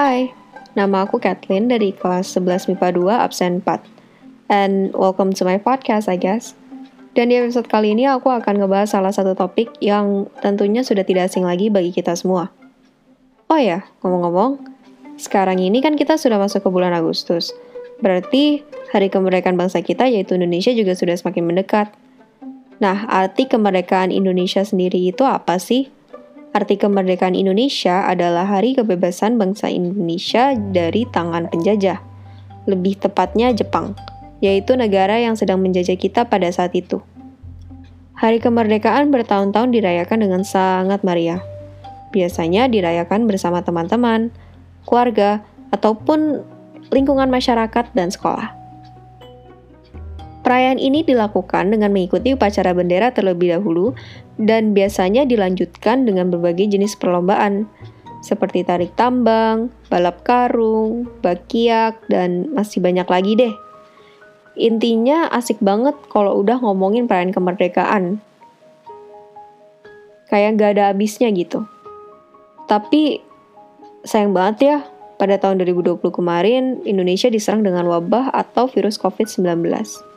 Hai, nama aku Kathleen dari kelas 11 MIPA 2 absen 4. And welcome to my podcast, I guess. Dan di episode kali ini aku akan ngebahas salah satu topik yang tentunya sudah tidak asing lagi bagi kita semua. Oh ya, ngomong-ngomong, sekarang ini kan kita sudah masuk ke bulan Agustus. Berarti hari kemerdekaan bangsa kita yaitu Indonesia juga sudah semakin mendekat. Nah, arti kemerdekaan Indonesia sendiri itu apa sih? Arti kemerdekaan Indonesia adalah hari kebebasan bangsa Indonesia dari tangan penjajah. Lebih tepatnya Jepang, yaitu negara yang sedang menjajah kita pada saat itu. Hari kemerdekaan bertahun-tahun dirayakan dengan sangat meriah. Biasanya dirayakan bersama teman-teman, keluarga, ataupun lingkungan masyarakat dan sekolah. Perayaan ini dilakukan dengan mengikuti upacara bendera terlebih dahulu dan biasanya dilanjutkan dengan berbagai jenis perlombaan seperti tarik tambang, balap karung, bakiak, dan masih banyak lagi deh. Intinya asik banget kalau udah ngomongin perayaan kemerdekaan. Kayak gak ada habisnya gitu. Tapi sayang banget ya, pada tahun 2020 kemarin Indonesia diserang dengan wabah atau virus COVID-19.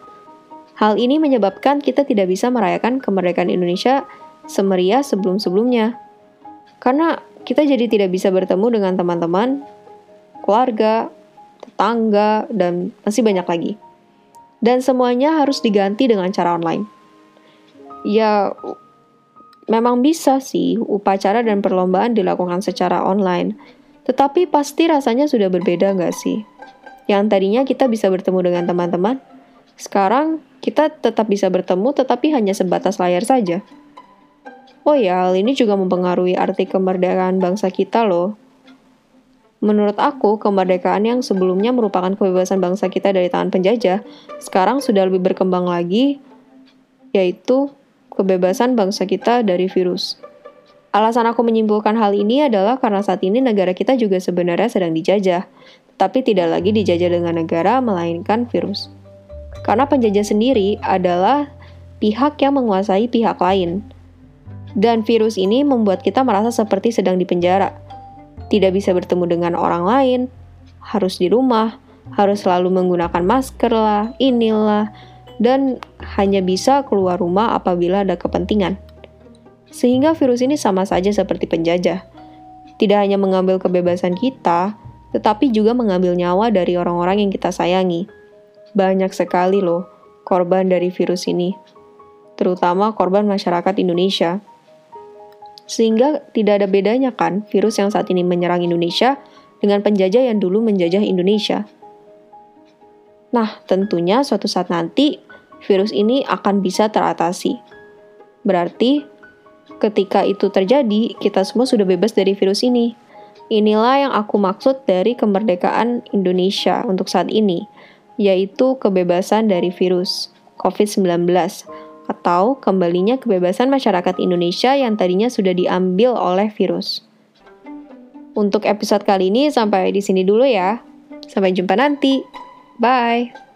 Hal ini menyebabkan kita tidak bisa merayakan kemerdekaan Indonesia semeriah sebelum-sebelumnya. Karena kita jadi tidak bisa bertemu dengan teman-teman, keluarga, tetangga, dan masih banyak lagi. Dan semuanya harus diganti dengan cara online. Ya, memang bisa sih upacara dan perlombaan dilakukan secara online. Tetapi pasti rasanya sudah berbeda nggak sih? Yang tadinya kita bisa bertemu dengan teman-teman, sekarang kita tetap bisa bertemu tetapi hanya sebatas layar saja. Oh ya, hal ini juga mempengaruhi arti kemerdekaan bangsa kita loh. Menurut aku, kemerdekaan yang sebelumnya merupakan kebebasan bangsa kita dari tangan penjajah, sekarang sudah lebih berkembang lagi, yaitu kebebasan bangsa kita dari virus. Alasan aku menyimpulkan hal ini adalah karena saat ini negara kita juga sebenarnya sedang dijajah, tapi tidak lagi dijajah dengan negara, melainkan virus. Karena penjajah sendiri adalah pihak yang menguasai pihak lain. Dan virus ini membuat kita merasa seperti sedang dipenjara. Tidak bisa bertemu dengan orang lain, harus di rumah, harus selalu menggunakan masker lah, inilah, dan hanya bisa keluar rumah apabila ada kepentingan. Sehingga virus ini sama saja seperti penjajah. Tidak hanya mengambil kebebasan kita, tetapi juga mengambil nyawa dari orang-orang yang kita sayangi. Banyak sekali loh korban dari virus ini, terutama korban masyarakat Indonesia. Sehingga tidak ada bedanya kan virus yang saat ini menyerang Indonesia dengan penjajah yang dulu menjajah Indonesia. Nah, tentunya suatu saat nanti virus ini akan bisa teratasi. Berarti ketika itu terjadi, kita semua sudah bebas dari virus ini. Inilah yang aku maksud dari kemerdekaan Indonesia untuk saat ini yaitu kebebasan dari virus COVID-19 atau kembalinya kebebasan masyarakat Indonesia yang tadinya sudah diambil oleh virus. Untuk episode kali ini sampai di sini dulu ya. Sampai jumpa nanti. Bye.